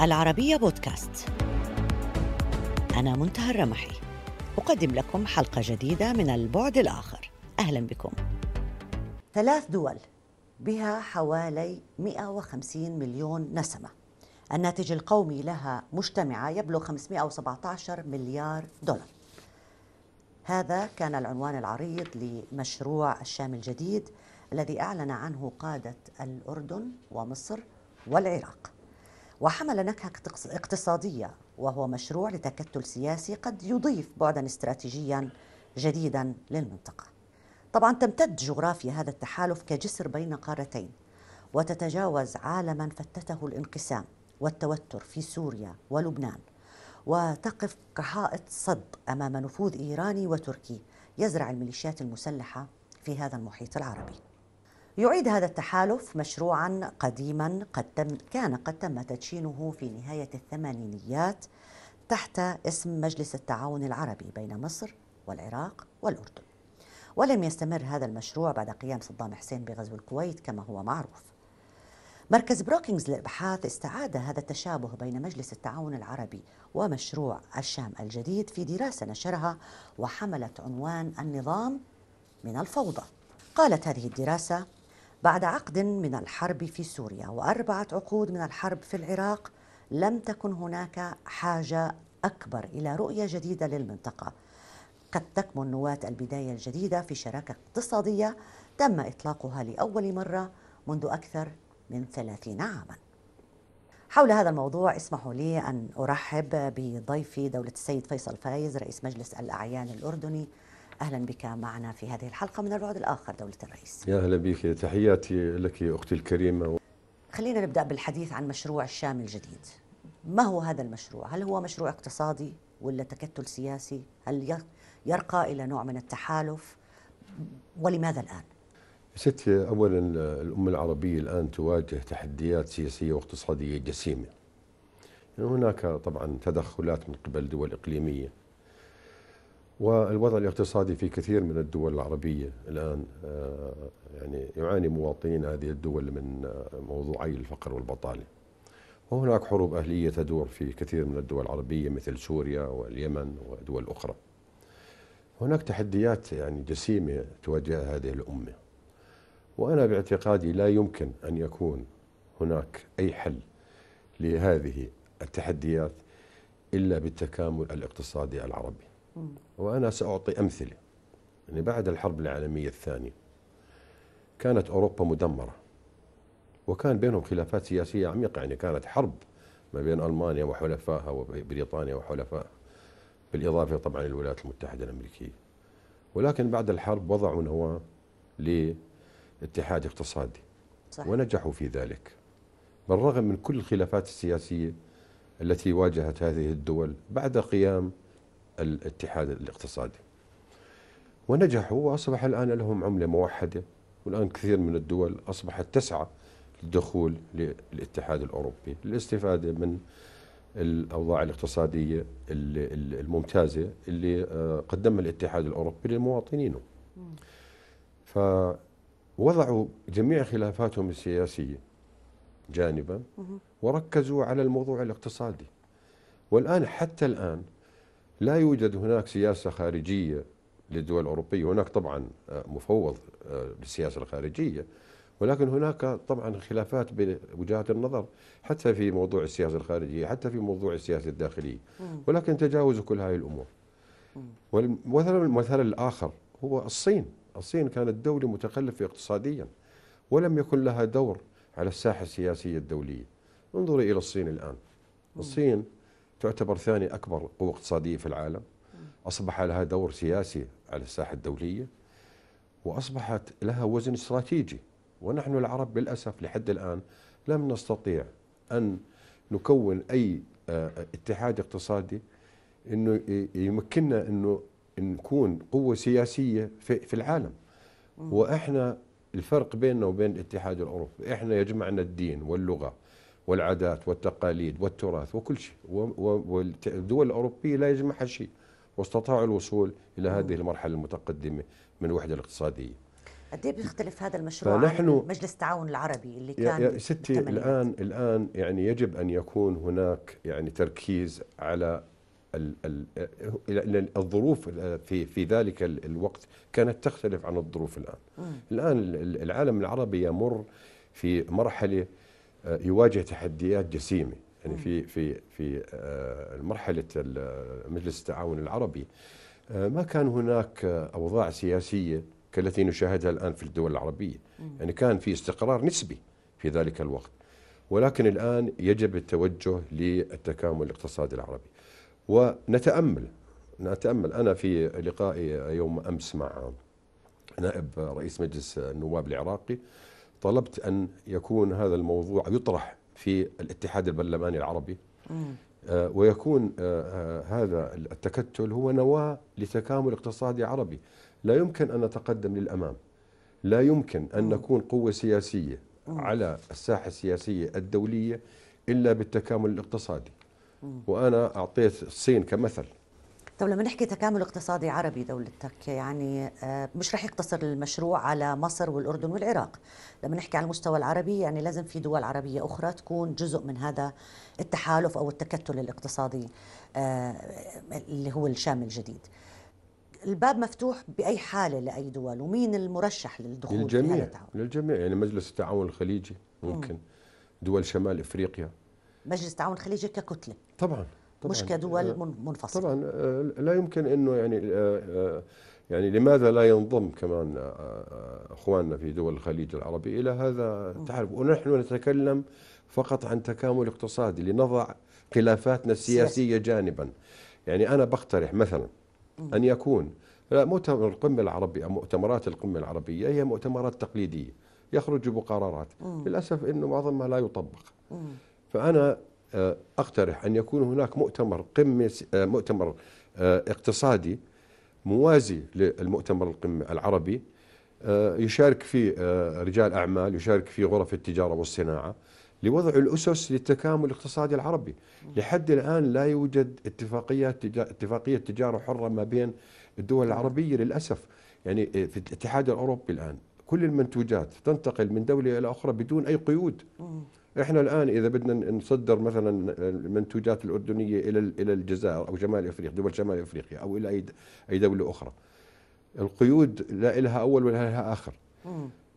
العربية بودكاست. أنا منتهى الرمحي. أقدم لكم حلقة جديدة من البعد الآخر. أهلا بكم. ثلاث دول بها حوالي 150 مليون نسمة. الناتج القومي لها مجتمعة يبلغ 517 مليار دولار. هذا كان العنوان العريض لمشروع الشام الجديد الذي أعلن عنه قادة الأردن ومصر والعراق. وحمل نكهة اقتصادية وهو مشروع لتكتل سياسي قد يضيف بعدا استراتيجيا جديدا للمنطقة طبعا تمتد جغرافيا هذا التحالف كجسر بين قارتين وتتجاوز عالما فتته الانقسام والتوتر في سوريا ولبنان وتقف كحائط صد أمام نفوذ إيراني وتركي يزرع الميليشيات المسلحة في هذا المحيط العربي. يعيد هذا التحالف مشروعا قديما قد تم كان قد تم تدشينه في نهاية الثمانينيات تحت اسم مجلس التعاون العربي بين مصر والعراق والأردن. ولم يستمر هذا المشروع بعد قيام صدام حسين بغزو الكويت كما هو معروف. مركز بروكينجز للإبحاث استعاد هذا التشابه بين مجلس التعاون العربي ومشروع الشام الجديد في دراسة نشرها وحملت عنوان النظام من الفوضى. قالت هذه الدراسة بعد عقد من الحرب في سوريا وأربعة عقود من الحرب في العراق لم تكن هناك حاجة أكبر إلى رؤية جديدة للمنطقة. قد تكمن نواة البداية الجديدة في شراكة اقتصادية تم إطلاقها لأول مرة منذ أكثر من ثلاثين عاما حول هذا الموضوع اسمحوا لي أن أرحب بضيفي دولة السيد فيصل فايز رئيس مجلس الأعيان الأردني أهلا بك معنا في هذه الحلقة من البعد الآخر دولة الرئيس يا أهلا بك تحياتي لك أختي الكريمة خلينا نبدأ بالحديث عن مشروع الشام الجديد ما هو هذا المشروع؟ هل هو مشروع اقتصادي ولا تكتل سياسي؟ هل يرقى إلى نوع من التحالف؟ ولماذا الآن؟ ستي اولا الأمة العربية الآن تواجه تحديات سياسية واقتصادية جسيمة. يعني هناك طبعا تدخلات من قبل دول إقليمية. والوضع الاقتصادي في كثير من الدول العربية الآن آه، يعني يعاني مواطنين هذه الدول من آه، موضوعي الفقر والبطالة. وهناك حروب أهلية تدور في كثير من الدول العربية مثل سوريا واليمن ودول أخرى. هناك تحديات يعني جسيمة تواجه هذه الأمة. وأنا باعتقادي لا يمكن أن يكون هناك أي حل لهذه التحديات إلا بالتكامل الاقتصادي العربي وأنا سأعطي أمثلة. يعني بعد الحرب العالمية الثانية كانت أوروبا مدمرة وكان بينهم خلافات سياسية عميقة. يعني كانت حرب ما بين ألمانيا وحلفائها وبريطانيا وحلفائها بالإضافة طبعا للولايات المتحدة الأمريكية. ولكن بعد الحرب وضعوا نواة اتحاد اقتصادي صحيح. ونجحوا في ذلك. بالرغم من كل الخلافات السياسية التي واجهت هذه الدول بعد قيام الاتحاد الاقتصادي. ونجحوا وأصبح الآن لهم عملة موحدة والآن كثير من الدول أصبحت تسعى للدخول للاتحاد الأوروبي للاستفادة من الأوضاع الاقتصادية الممتازة اللي آه، قدمها الاتحاد الأوروبي لمواطنينه ف وضعوا جميع خلافاتهم السياسية جانبا وركزوا على الموضوع الاقتصادي. والآن حتى الآن لا يوجد هناك سياسة خارجية للدول الأوروبية. هناك طبعا آه، مفوض آه، للسياسة الخارجية. ولكن هناك طبعا خلافات بوجهات النظر حتى في موضوع السياسة الخارجية حتى في موضوع السياسة الداخلية. ولكن تجاوزوا كل هذه الأمور. والمثال الآخر هو الصين. الصين كانت دولة متخلفة اقتصاديا ولم يكن لها دور على الساحة السياسية الدولية. انظري إلى الصين الآن. الصين تعتبر ثاني أكبر قوة اقتصادية في العالم. أصبح لها دور سياسي على الساحة الدولية وأصبحت لها وزن استراتيجي. ونحن العرب للأسف لحد الآن لم نستطيع أن نكون أي آه، اتحاد اقتصادي إنه يمكننا انه نكون قوة سياسية في, في العالم. وإحنا الفرق بيننا وبين الاتحاد الأوروبي إحنا يجمعنا الدين واللغة. والعادات والتقاليد والتراث وكل شيء. والدول الأوروبية لا يجمعها شيء. واستطاعوا الوصول إلى هذه المرحلة المتقدمة من الوحدة الاقتصادية. قد إيه بيختلف هذا المشروع فنحن عن مجلس التعاون العربي اللي كان يا ستي الان الآن يعني يجب أن يكون هناك يعني تركيز على ال ال الظروف في في ذلك الوقت كانت تختلف عن الظروف الآن. مم. الآن العالم العربي يمر في مرحلة يواجه تحديات جسيمة. يعني في في في آه، مرحله مجلس التعاون العربي آه، ما كان هناك أوضاع سياسية كالتي نشاهدها الآن في الدول العربية. يعني كان في استقرار نسبي في ذلك الوقت. ولكن الآن يجب التوجه للتكامل الاقتصادي العربي. ونتأمل نتأمل. أنا في لقائي يوم أمس مع نائب رئيس مجلس النواب العراقي طلبت أن يكون هذا الموضوع يطرح في الاتحاد البرلماني العربي. آه، ويكون آه، آه، هذا التكتل هو نواة لتكامل اقتصادي عربي. لا يمكن أن نتقدم للأمام. لا يمكن أن نكون قوة سياسية على الساحة السياسية الدولية إلا بالتكامل الاقتصادي. وأنا أعطيت الصين كمثل. طب لما نحكي تكامل اقتصادي عربي دولتك يعني مش رح يقتصر المشروع على مصر والأردن والعراق. لما نحكي على المستوى العربي يعني لازم في دول عربية أخرى تكون جزء من هذا التحالف أو التكتل الاقتصادي اللي هو الشامل الجديد. الباب مفتوح بأي حالة لأي دول؟ ومين المرشح للدخول للجميع للجميع. يعني مجلس التعاون الخليجي ممكن مم. دول شمال إفريقيا. مجلس التعاون الخليجي ككتلة. طبعا. طبعا مش كدول آه، منفصله طبعا آه، لا يمكن إنه يعني آه، يعني لماذا لا ينضم كمان أخواننا في دول الخليج العربي إلى هذا؟ التحالف ونحن نتكلم فقط عن تكامل اقتصادي لنضع خلافاتنا السياسية جانبا. يعني أنا بقترح مثلا أن يكون مؤتمر القمة العربية مؤتمرات القمة العربية هي مؤتمرات تقليدية يخرج بقرارات. للأسف أنه معظمها لا يطبق. فأنا آه، أقترح أن يكون هناك مؤتمر قمة آه، مؤتمر آه، اقتصادي موازي للمؤتمر القمة العربي يشارك فيه رجال أعمال يشارك فيه غرف التجارة والصناعة لوضع الأسس للتكامل الاقتصادي العربي. لحد الآن لا يوجد اتفاقيات اتفاقية تجارة حرة ما بين الدول العربية للأسف. يعني في الاتحاد الأوروبي الآن كل المنتوجات تنتقل من دولة إلى أخرى بدون أي قيود. إحنا الآن إذا بدنا نصدر مثلا المنتوجات الأردنية إلى إلى الجزائر أو شمال إفريقيا دول شمال إفريقيا أو إلى أي أي دولة أخرى. القيود لا لها أول ولا لها آخر.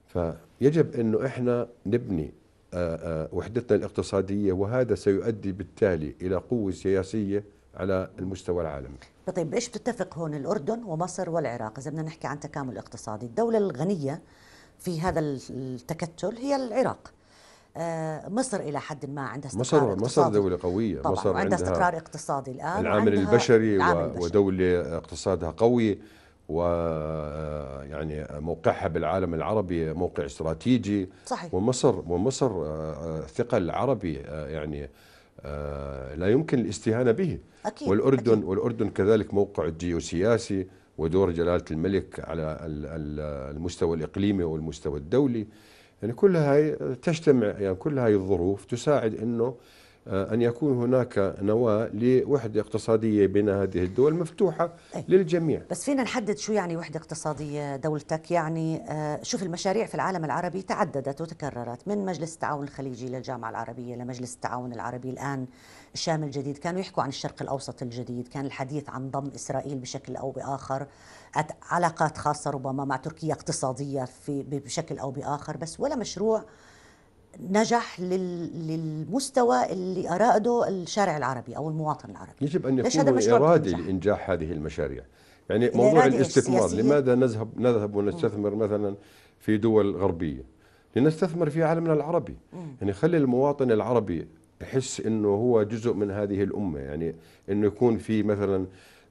فيجب إنه إحنا نبني آه، آه، وحدتنا الاقتصادية وهذا سيؤدي بالتالي إلى قوة سياسية على المستوى العالمي. طيب إيش بتتفق هون الأردن ومصر والعراق؟ إذا بدنا نحكي عن تكامل اقتصادي الدولة الغنية في هذا التكتل هي العراق. مصر إلى حد ما عندها استقرار مصر اقتصادي. مصر دولة قوية. طبعا مصر عندها استقرار اقتصادي الآن العامل البشري, العامل البشري. ودولة اقتصادها قوي ويعني موقعها بالعالم العربي موقع استراتيجي. صحيح. ومصر ومصر ثقل عربي يعني لا يمكن الاستهانة به. أكيد والأردن أكيد. والأردن كذلك موقع جيوسياسي ودور جلالة الملك على المستوى الإقليمي والمستوى الدولي. يعني كل هاي تجتمع يعني كل هاي الظروف تساعد إنه أن يكون هناك نواة لوحدة اقتصادية بين هذه الدول مفتوحة أي. للجميع. بس فينا نحدد شو يعني وحدة اقتصادية دولتك؟ يعني آه، شوف المشاريع في العالم العربي تعددت وتكررت من مجلس التعاون الخليجي للجامعة العربية لمجلس التعاون العربي. الآن الشام الجديد كانوا يحكوا عن الشرق الأوسط الجديد كان الحديث عن ضم إسرائيل بشكل أو بآخر علاقات خاصة ربما مع تركيا اقتصادية في بشكل أو بآخر بس ولا مشروع نجح للمستوى اللي أراده الشارع العربي أو المواطن العربي. يجب أن يكون إرادي لإنجاح هذه المشاريع. يعني موضوع الاستثمار لماذا نذهب نذهب ونستثمر مثلا في دول غربية؟ لنستثمر في عالمنا العربي. يعني خلي المواطن العربي يحس إنه هو جزء من هذه الأمة. يعني إنه يكون في مثلا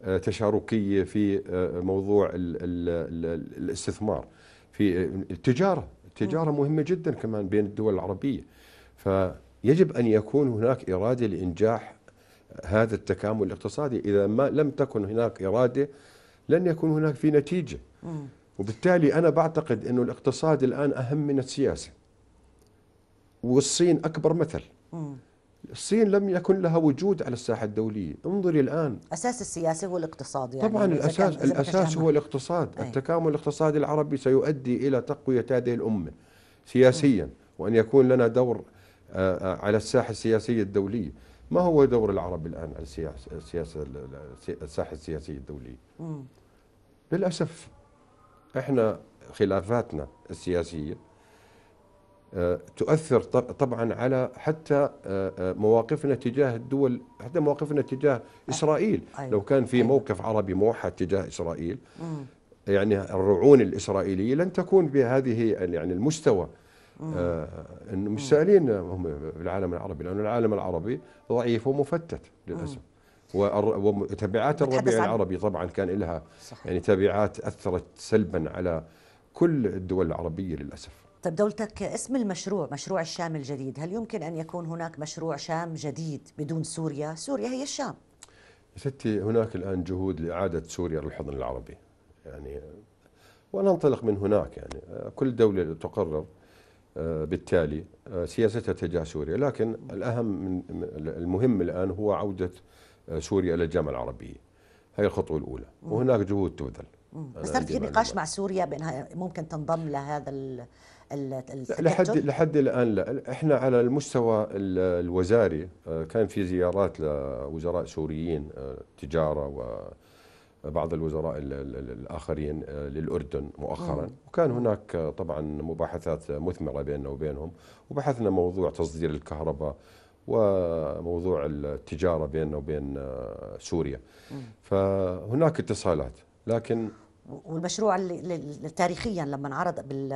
آه، تشاركية في آه، موضوع الاستثمار. في التجارة. التجارة مهمة جدا كمان بين الدول العربية. فيجب أن يكون هناك إرادة لإنجاح هذا التكامل الاقتصادي. إذا ما لم تكن هناك إرادة لن يكون هناك في نتيجة. وبالتالي أنا بعتقد أنه الاقتصاد الآن أهم من السياسة. والصين أكبر مثل. الصين لم يكن لها وجود على الساحة الدولية انظري الآن أساس السياسي هو الاقتصاد يعني طبعا الاساس الأساس. هو الاقتصاد أي. التكامل الاقتصادي العربي سيؤدي إلى تقوية هذه الأمة سياسيا وأن يكون لنا دور آه، آه، على الساحة السياسية الدولية ما هو دور العرب الآن على السياسة السياسة الساحة السياسية الدولية. للأسف إحنا خلافاتنا السياسية تؤثر طب- طبعا على حتى آه، آه، مواقفنا تجاه الدول حتى مواقفنا تجاه إسرائيل أيوة. لو كان في. موقف عربي موحد تجاه إسرائيل. يعني الرعون الاسرائيليه لن تكون بهذه يعني المستوى آه انه مش سائلين هم في العالم العربي لأنه العالم العربي ضعيف ومفتت للأسف وتبعات الربيع العربي طبعا كان لها يعني تبعات أثرت سلبا على كل الدول العربية للأسف طيب دولتك اسم المشروع مشروع الشام الجديد هل يمكن أن يكون هناك مشروع شام جديد بدون سوريا؟ سوريا هي الشام. ستي هناك الآن جهود لإعادة سوريا للحضن العربي. يعني وننطلق من هناك يعني. كل دولة تقرر آه، بالتالي آه، سياستها تجاه سوريا. لكن الأهم من المهم الآن هو عودة آه، سوريا إلى الجامعة العربية. هي الخطوة الأولى. وهناك جهود تبذل. بس عندي في نقاش. مع سوريا بأنها ممكن تنضم لهذا لحد؟ لحد الآن لا. إحنا على المستوى ال- الوزاري آه، كان في زيارات لوزراء سوريين آه، تجارة وبعض الوزراء ال- ال- ال- الآخرين آه، للأردن مؤخرا. وكان هناك طبعا مباحثات مثمرة بيننا وبينهم. وبحثنا موضوع تصدير الكهرباء وموضوع التجارة بيننا وبين سوريا. فهناك اتصالات لكن والمشروع اللي تاريخيا لما انعرض بال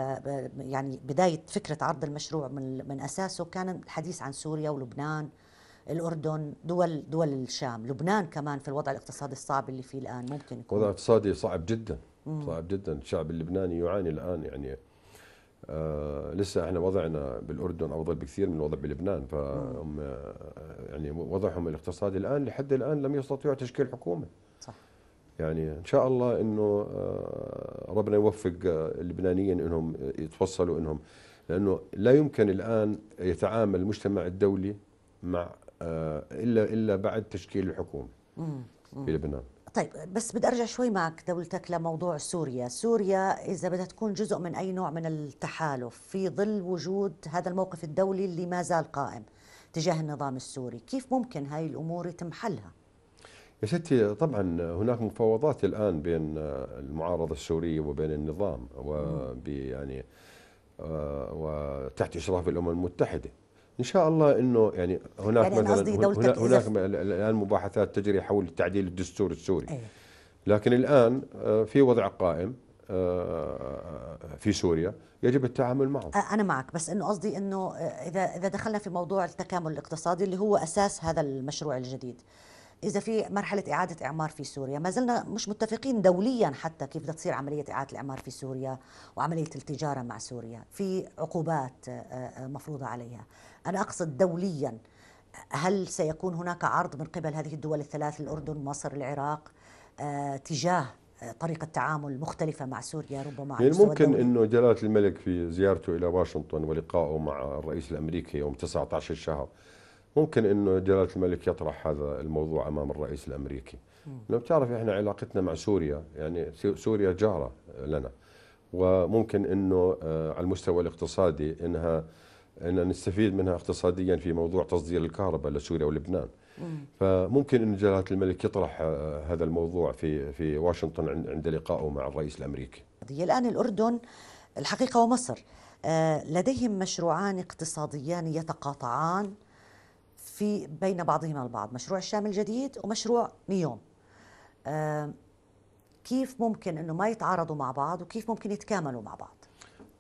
يعني بداية فكرة عرض المشروع من من أساسه كان الحديث عن سوريا ولبنان الأردن دول دول الشام. لبنان كمان في الوضع الاقتصادي الصعب اللي فيه الآن ممكن يكون. وضع اقتصادي صعب جدا صعب جدا. الشعب اللبناني يعاني الآن يعني آه لسه إحنا وضعنا بالأردن أفضل بكثير من الوضع بلبنان. فهم آه يعني وضعهم الاقتصادي الآن لحد الآن لم يستطيعوا تشكيل حكومة. صح. يعني إن شاء الله إنه آه ربنا يوفق آه اللبنانيين إنهم يتوصلوا إنهم لأنه لا يمكن الآن يتعامل المجتمع الدولي مع آه إلا إلا بعد تشكيل الحكومة. في لبنان طيب بس بدي أرجع شوي معك دولتك لموضوع سوريا، سوريا إذا بدها تكون جزء من أي نوع من التحالف في ظل وجود هذا الموقف الدولي اللي ما زال قائم تجاه النظام السوري، كيف ممكن هاي الأمور يتم حلها؟ يا ستي طبعا هناك مفاوضات الآن بين المعارضة السورية وبين النظام وب يعني آه، وتحت إشراف الأمم المتحدة. إن شاء الله إنه يعني هناك يعني أنا مثلا هناك, إذا هناك الآن مباحثات تجري حول تعديل الدستور السوري. إيه. لكن الآن آه، في وضع قائم آه، في سوريا يجب التعامل معه. أنا معك بس إنه قصدي إنه آه، إذا إذا دخلنا في موضوع التكامل الاقتصادي اللي هو أساس هذا المشروع الجديد. إذا في مرحلة إعادة إعمار في سوريا ما زلنا مش متفقين دوليا حتى كيف بدها تصير عملية إعادة الإعمار في سوريا وعملية التجارة مع سوريا في عقوبات آه، آه، مفروضة عليها أنا أقصد دوليا هل سيكون هناك عرض من قبل هذه الدول الثلاث الأردن مصر العراق آه، تجاه طريقة تعامل مختلفة مع سوريا ربما يعني ممكن؟ إنه جلالة الملك في زيارته إلى واشنطن ولقائه مع الرئيس الأمريكي يوم 19 الشهر ممكن إنه جلالة الملك يطرح هذا الموضوع أمام الرئيس الأمريكي. لو بتعرف إحنا علاقتنا مع سوريا يعني سو- سوريا جارة لنا. وممكن إنه آه، على المستوى الاقتصادي إنها ان نستفيد منها اقتصاديا في موضوع تصدير الكهرباء لسوريا ولبنان. فممكن إن جلالة الملك يطرح آه، هذا الموضوع في في واشنطن عند- عند لقائه مع الرئيس الأمريكي. هي الآن الأردن الحقيقة ومصر. آه، لديهم مشروعان اقتصاديان يتقاطعان. في بين بعضهما البعض مشروع الشام الجديد ومشروع نيوم آه، كيف ممكن أنه ما يتعارضوا مع بعض وكيف ممكن يتكاملوا مع بعض؟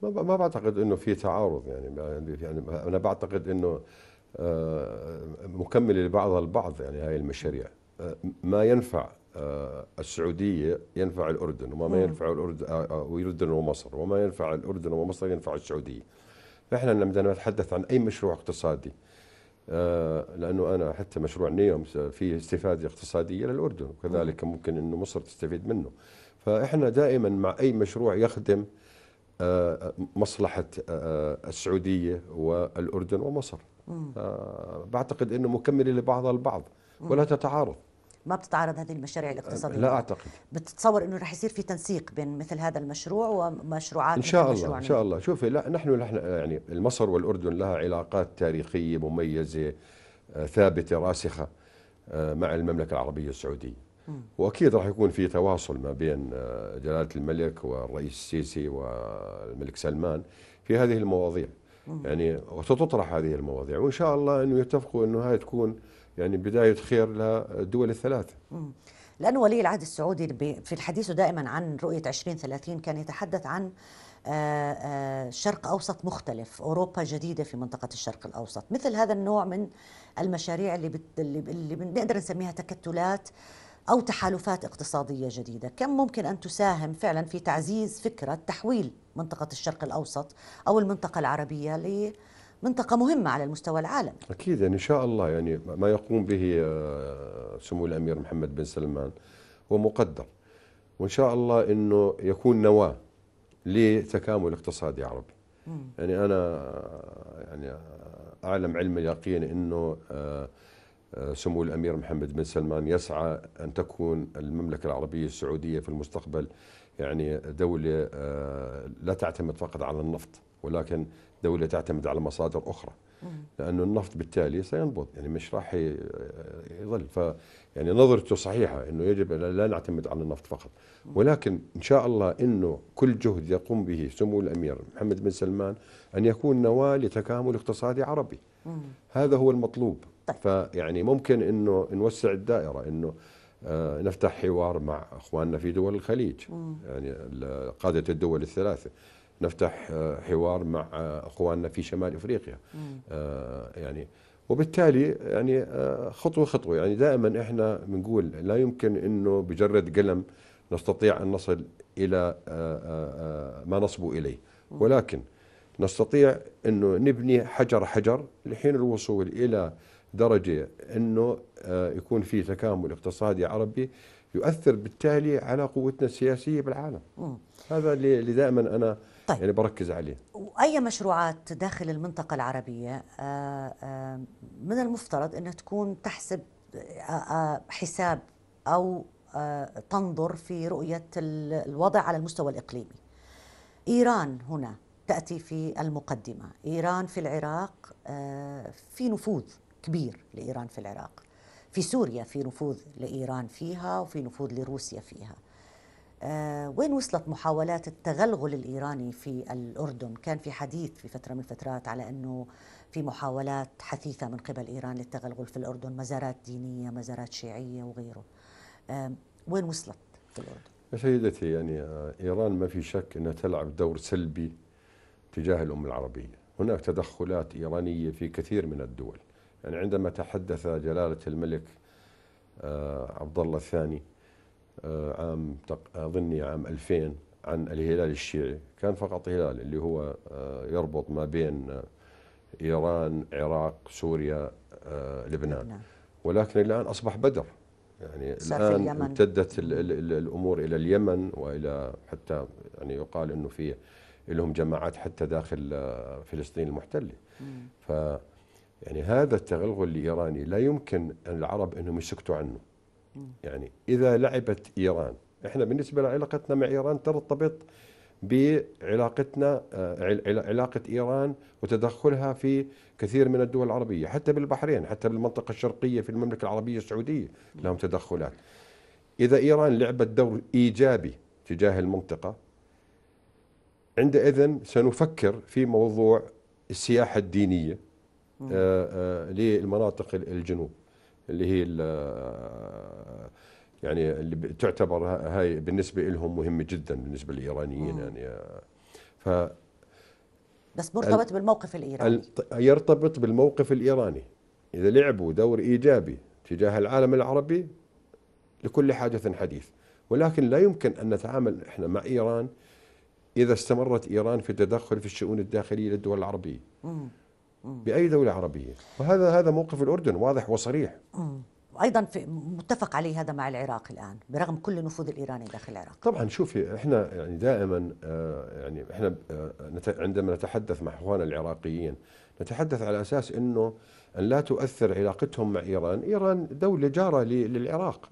ما ما بعتقد إنه في تعارض يعني يعني أنا بعتقد إنه آه، مكملة لبعضها البعض يعني هاي المشاريع. آه، ما ينفع السعودية ينفع الأردن وما ما ينفع الأردن والاردن ومصر وما ينفع الأردن ومصر ينفع السعودية. فإحنا لما نتحدث عن أي مشروع اقتصادي لأنه أنا حتى مشروع نيوم فيه استفادة اقتصادية للأردن وكذلك ممكن إنه مصر تستفيد منه. فإحنا دائما مع أي مشروع يخدم آه، آه، السعودية والأردن ومصر. بعتقد إنه مكمله لبعضها البعض ولا تتعارض. ما بتتعارض هذه المشاريع الاقتصادية؟ لا أعتقد. بتتصور إنه رح يصير في تنسيق بين مثل هذا المشروع ومشروعات إن شاء الله إن شاء الله. شوفي لا نحن نحن يعني مصر والأردن لها علاقات تاريخية مميزة آه، ثابتة راسخة آه، مع المملكة العربية السعودية. وأكيد راح يكون في تواصل ما بين آه، جلالة الملك والرئيس السيسي والملك سلمان في هذه المواضيع. يعني وستطرح هذه المواضيع وإن شاء الله إنه يتفقوا إنه هاي تكون يعني بداية خير للدول الثلاثه. لأنه ولي العهد السعودي في الحديث دائما عن رؤية 2030 كان يتحدث عن آه، آه، شرق أوسط مختلف، أوروبا جديدة في منطقة الشرق الأوسط، مثل هذا النوع من المشاريع اللي بت... اللي بنقدر نسميها تكتلات أو تحالفات اقتصادية جديدة، كم ممكن أن تساهم فعلا في تعزيز فكرة تحويل منطقة الشرق الأوسط أو المنطقة العربية ل منطقة مهمة على المستوى العالمي. أكيد يعني إن شاء الله يعني ما يقوم به آه، سمو الأمير محمد بن سلمان هو مقدر. وإن شاء الله أنه يكون نواة لتكامل اقتصادي عربي. يعني أنا يعني أعلم علم اليقين أنه آه، آه، سمو الأمير محمد بن سلمان يسعى أن تكون المملكة العربية السعودية في المستقبل يعني دولة لا تعتمد فقط على النفط ولكن دولة تعتمد على مصادر أخرى. لأنه النفط بالتالي سينبض يعني مش راح يظل. ف يعني نظرته صحيحة أنه يجب لا نعتمد على النفط فقط. ولكن إن شاء الله أنه كل جهد يقوم به سمو الأمير محمد بن سلمان أن يكون نواة لتكامل اقتصادي عربي. هذا هو المطلوب. طيب. فيعني ممكن أنه نوسع الدائرة أنه آه نفتح حوار مع إخواننا في دول الخليج. مم. يعني قادة الدول الثلاثة. نفتح آه، حوار مع آه، اخواننا في شمال افريقيا. آه، يعني وبالتالي يعني خطوة خطوة. يعني دائما إحنا بنقول لا يمكن إنه بجرد قلم نستطيع أن نصل إلى ما نصبو إليه. ولكن نستطيع إنه نبني حجر حجر لحين الوصول إلى درجة إنه يكون في تكامل اقتصادي عربي يؤثر بالتالي على قوتنا السياسية بالعالم. هذا اللي دائما أنا طيب. يعني بركز عليه. وأي مشروعات داخل المنطقة العربية آه، آه، من المفترض انها تكون تحسب آه، حساب أو تنظر في رؤية الوضع على المستوى الإقليمي. إيران هنا تأتي في المقدمة. إيران في العراق في نفوذ كبير لإيران في العراق. في سوريا في نفوذ لإيران فيها وفي نفوذ لروسيا فيها. وين وصلت محاولات التغلغل الإيراني في الأردن؟ كان في حديث في فترة من الفترات على أنه في محاولات حثيثة من قبل إيران للتغلغل في الأردن مزارات دينية مزارات شيعية وغيره. وين وصلت في الأردن؟ سيدتي يعني آه، إيران ما في شك أنها تلعب دور سلبي تجاه الأمة العربية. هناك تدخلات إيرانية في كثير من الدول. يعني عندما تحدث جلالة الملك آه، عبد الله الثاني آه، عام أظني عام 2000 عن الهلال الشيعي. كان فقط هلال اللي هو آه، يربط ما بين آه، إيران عراق سوريا لبنان. ولكن الآن أصبح بدر. يعني الآن امتدت الأمور إلى اليمن وإلى حتى يعني يقال أنه في لهم جماعات حتى داخل فلسطين المحتلة. ف يعني هذا التغلغل الإيراني لا يمكن العرب أنهم يسكتوا عنه. يعني إذا لعبت إيران. إحنا بالنسبة لعلاقتنا مع إيران ترتبط بعلاقتنا آه، علاقة إيران وتدخلها في كثير من الدول العربية حتى بالبحرين حتى بالمنطقة الشرقية في المملكة العربية السعودية لهم تدخلات. إذا إيران لعبت دور إيجابي تجاه المنطقة عندئذ سنفكر في موضوع السياحة الدينية آه، آه، للمناطق الجنوب. اللي هي يعني اللي تعتبر هاي بالنسبة لهم مهمة جدا بالنسبة للإيرانيين يعني. ف بس مرتبط بالموقف الإيراني. يرتبط بالموقف الإيراني. إذا لعبوا دور إيجابي تجاه العالم العربي لكل حادث حديث. ولكن لا يمكن أن نتعامل إحنا مع إيران إذا استمرت إيران في التدخل في الشؤون الداخلية للدول العربية. بأي دولة عربية. وهذا هذا موقف الأردن واضح وصريح. وأيضا في متفق عليه هذا مع العراق الآن برغم كل النفوذ الايراني داخل العراق. طبعا شوفي إحنا يعني دائما آه، يعني إحنا آه، عندما نتحدث مع إخواننا العراقيين نتحدث على أساس إنه أن لا تؤثر علاقتهم مع إيران، إيران دولة جارة للعراق.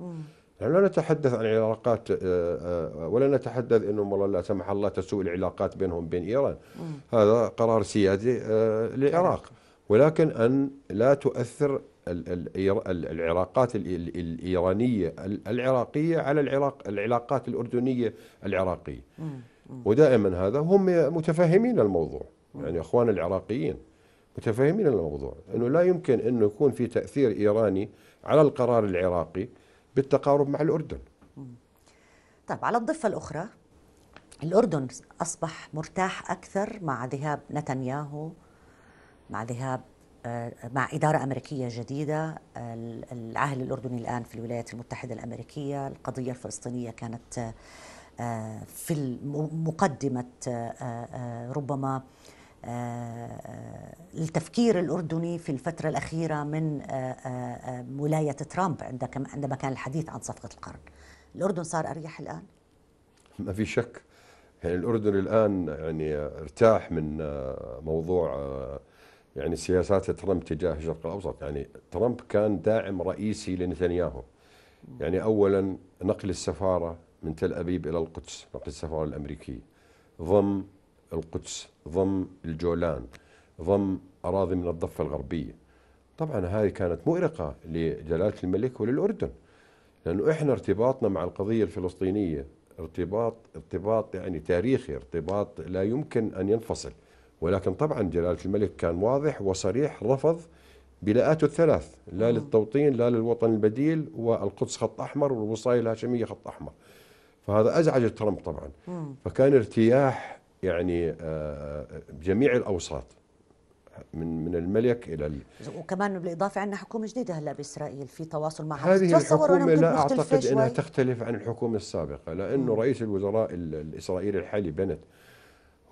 يعني لا نتحدث عن علاقات آه، ولا نتحدث إنه والله لا سمح الله تسوء العلاقات بينهم وبين إيران. هذا قرار سيادي للعراق. ولكن أن لا تؤثر العلاقات الإيرانية العراقية على العراق العلاقات الأردنية العراقية. ودائما هذا هم متفهمين الموضوع. يعني أخوان العراقيين متفهمين الموضوع. أنه لا يمكن أنه يكون في تأثير إيراني على القرار العراقي. بالتقارب مع الأردن. طيب على الضفة الأخرى الأردن أصبح مرتاح أكثر مع ذهاب نتنياهو مع ذهاب مع إدارة أمريكية جديدة. العهد الأردني الآن في الولايات المتحدة الأمريكية. القضية الفلسطينية كانت آه، في مقدمة آه، آه، ربما التفكير الأردني في الفترة الأخيرة من ولاية ترامب عندما كان الحديث عن صفقة القرن. الأردن صار أريح الآن؟ ما في شك. يعني الأردن الآن يعني ارتاح من موضوع يعني سياسات ترامب تجاه الشرق الأوسط. يعني ترامب كان داعم رئيسي لنتنياهو. يعني اولا نقل السفارة من تل أبيب إلى القدس نقل السفارة الأمريكية. ضم القدس ضم الجولان ضم أراضي من الضفة الغربية. طبعا هذه كانت مؤرقة لجلالة الملك وللأردن لأنه إحنا ارتباطنا مع القضية الفلسطينية ارتباط ارتباط يعني تاريخي ارتباط لا يمكن أن ينفصل. ولكن طبعا جلالة الملك كان واضح وصريح رفض بلاءاته الثلاث لا للتوطين لا للوطن البديل والقدس خط أحمر والوصاية الهاشمية خط أحمر. فهذا أزعج ترامب طبعا. فكان ارتياح يعني آه، بجميع الأوساط من من الملك إلى ال... وكمان بالإضافة عندنا حكومة جديدة هلا بإسرائيل في تواصل معها هذه الحكومة لا أعتقد إنها تختلف عن الحكومة السابقة لأنه رئيس الوزراء الإسرائيلي الحالي بنت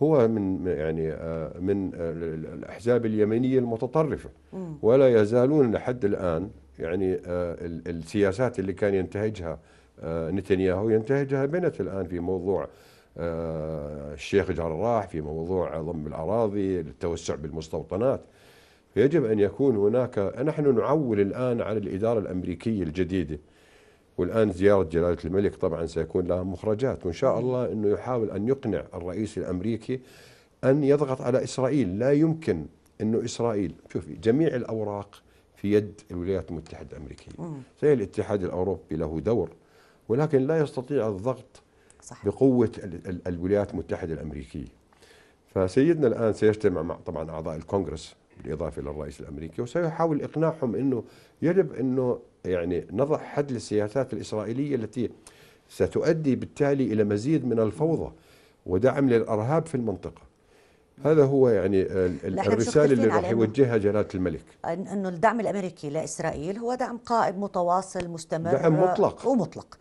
هو من يعني آه، من آه، الأحزاب اليمينية المتطرفة. ولا يزالون لحد الآن يعني آه، السياسات اللي كان ينتهجها نتنياهو ينتهجها بنت الآن في موضوع الشيخ جراح في موضوع ضم الأراضي التوسع بالمستوطنات. يجب أن يكون هناك نحن نعول الآن على الإدارة الأمريكية الجديدة والآن زيارة جلالة الملك طبعا سيكون لها مخرجات وإن شاء الله أنه يحاول أن يقنع الرئيس الأمريكي أن يضغط على إسرائيل. لا يمكن أنه إسرائيل شوفي جميع الأوراق في يد الولايات المتحدة الأمريكية. زي الاتحاد الأوروبي له دور ولكن لا يستطيع الضغط صح. بقوة الولايات المتحدة الأمريكية. فسيدنا الآن سيجتمع مع طبعا أعضاء الكونغرس بالإضافة إلى الرئيس الأمريكي وسيحاول إقناعهم أنه يجب أنه يعني نضع حد للسياسات الإسرائيلية التي ستؤدي بالتالي إلى مزيد من الفوضى ودعم للأرهاب في المنطقة. هذا هو يعني الرسالة اللي راح يوجهها جلالة الملك. أنه الدعم الأمريكي لإسرائيل هو دعم قائم متواصل مستمر دعم مطلق. ومطلق.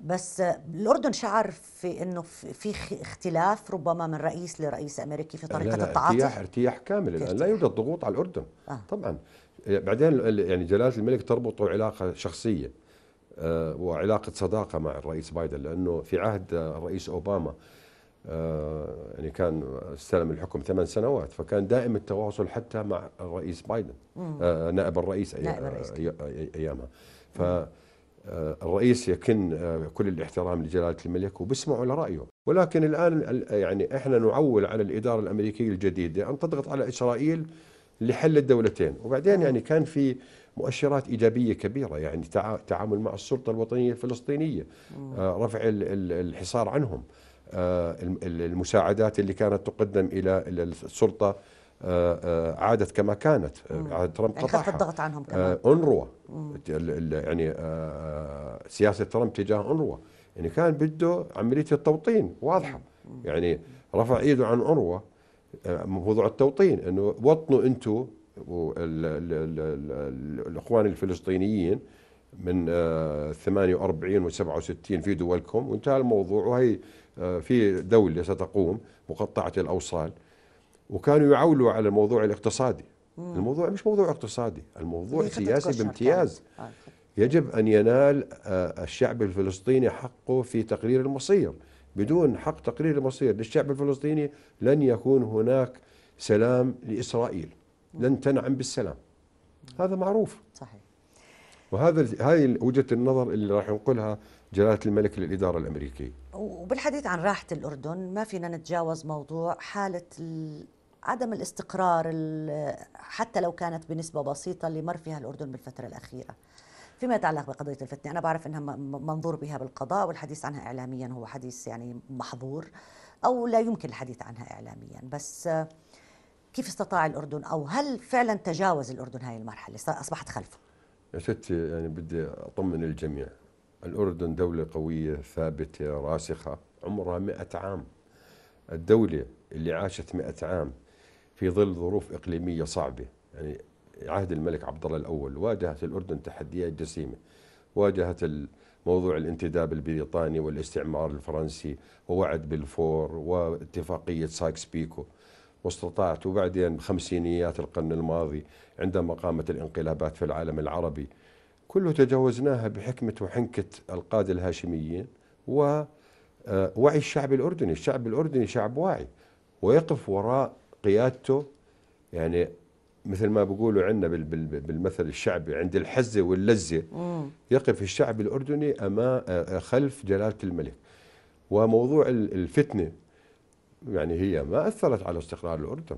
بس الأردن شعر في أنه في اختلاف ربما من رئيس لرئيس أمريكي في طريقة لا لا التعاطي. ارتياح ارتياح كامل الآن. لا يوجد ضغوط على الأردن. آه. طبعا. بعدين يعني جلالة الملك تربطه علاقة شخصية آه، وعلاقة صداقة مع الرئيس بايدن لأنه في عهد الرئيس أوباما آه، يعني كان استلم الحكم ثمان سنوات فكان دائم التواصل حتى مع الرئيس بايدن آه، نائب الرئيس أيامها. ف الرئيس يكن كل الاحترام لجلالة الملك وبيسمعوا لرايه ولكن الآن يعني إحنا نعول على الإدارة الأمريكية الجديدة أن تضغط على إسرائيل لحل الدولتين. وبعدين يعني كان في مؤشرات إيجابية كبيرة يعني تعامل مع السلطة الوطنية الفلسطينية آه، رفع الحصار عنهم. آه، المساعدات اللي كانت تقدم إلى السلطة آه، عادت كما كانت. عادت ترامب يعني قطعها. الضغط عنهم كمان. أنروا يعني سياسة ترامب تجاه أنروا يعني كان بده عملية التوطين واضحة. يعني رفع إيده عن أنروا موضوع التوطين إنه وطنوا أنتم الإخوان الفلسطينيين من 48 و 67 في دولكم. وانتهى الموضوع. وهي آه، في دولة ستقوم مقطعة الأوصال. وكانوا يعولوا على الموضوع الاقتصادي. الموضوع مش موضوع اقتصادي الموضوع سياسي بامتياز. كانت. يجب أن ينال آه، الشعب الفلسطيني حقه في تقرير المصير. بدون حق تقرير المصير للشعب الفلسطيني لن يكون هناك سلام لإسرائيل. لن تنعم بالسلام. هذا معروف. صحيح. وهذا هذه وجهة النظر اللي راح ينقلها جلالة الملك للإدارة الأمريكية وبالحديث عن راحة الأردن ما فينا نتجاوز موضوع حالة ال- عدم الاستقرار ال- حتى لو كانت بنسبة بسيطة اللي مر فيها الأردن بالفترة الأخيرة. فيما يتعلق بقضية الفتنة أنا بعرف أنها منظور بها بالقضاء والحديث عنها إعلاميا هو حديث يعني محظور أو لا يمكن الحديث عنها إعلاميا. بس كيف استطاع الأردن أو هل فعلا تجاوز الأردن هاي المرحلة؟ أصبحت خلفه يا ستي يعني بدي أطمن الجميع. الأردن دولة قوية ثابتة راسخة عمرها مئة عام. الدولة اللي عاشت مئة عام في ظل ظروف إقليمية صعبة. يعني عهد الملك عبد الله الأول واجهت الأردن تحديات جسيمة. واجهت موضوع الانتداب البريطاني والاستعمار الفرنسي ووعد بالفور واتفاقية سايكس بيكو واستطاعت وبعدين خمسينيات القرن الماضي عندما قامت الانقلابات في العالم العربي. كله تجاوزناها بحكمة وحنكة القادة الهاشميين ووعي الشعب الأردني. الشعب الأردني شعب واعي ويقف وراء قيادته يعني مثل ما بيقولوا عندنا بالمثل الشعبي عند الحزة واللزة يقف الشعب الأردني أمام خلف جلالة الملك. وموضوع الفتنة يعني هي ما أثرت على استقرار الأردن.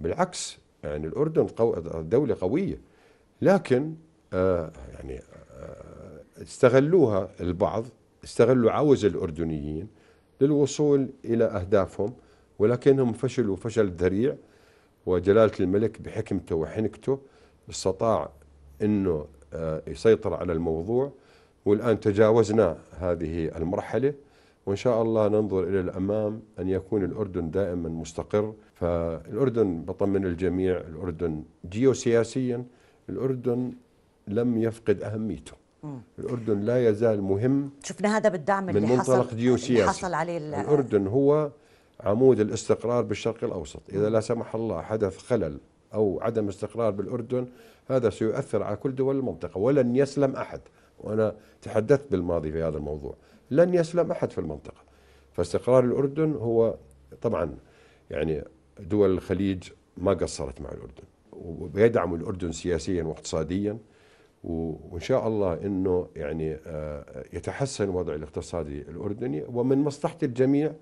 بالعكس يعني الأردن قو دولة قوية. لكن آه يعني آه استغلوها البعض استغلوا عوز الأردنيين للوصول إلى أهدافهم. ولكنهم فشلوا فشل ذريع وجلالة الملك بحكمته وحنكته استطاع أنه آه يسيطر على الموضوع. والآن تجاوزنا هذه المرحلة وإن شاء الله ننظر إلى الأمام أن يكون الأردن دائما مستقر. فالأردن بطمن الجميع الأردن جيوسياسيا الأردن لم يفقد أهميته. الأردن لا يزال مهم شفنا هذا بالدعم من اللي منطلق حصل جيوسياسي. اللي حصل عليه ال- الأردن هو عمود الاستقرار بالشرق الأوسط. إذا لا سمح الله حدث خلل أو عدم استقرار بالأردن هذا سيؤثر على كل دول المنطقة. ولن يسلم أحد. وأنا تحدثت بالماضي في هذا الموضوع. لن يسلم أحد في المنطقة. فاستقرار الأردن هو طبعا يعني دول الخليج ما قصرت مع الأردن. ويدعم الأردن سياسيا واقتصاديا. وإن شاء الله أنه يعني آه، يتحسن وضع الاقتصادي الأردني. ومن مصلحة الجميع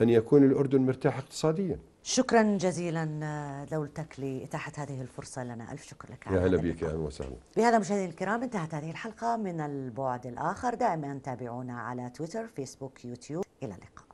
أن يكون الأردن مرتاح اقتصاديا. شكرا جزيلا دولتك لإتاحة هذه الفرصة لنا. ألف شكر لك. يا هلا بك أهلا وسهلا. بهذا مشاهدينا الكرام انتهت هذه الحلقة من البعد الآخر. دائما تابعونا على تويتر فيسبوك يوتيوب. إلى اللقاء.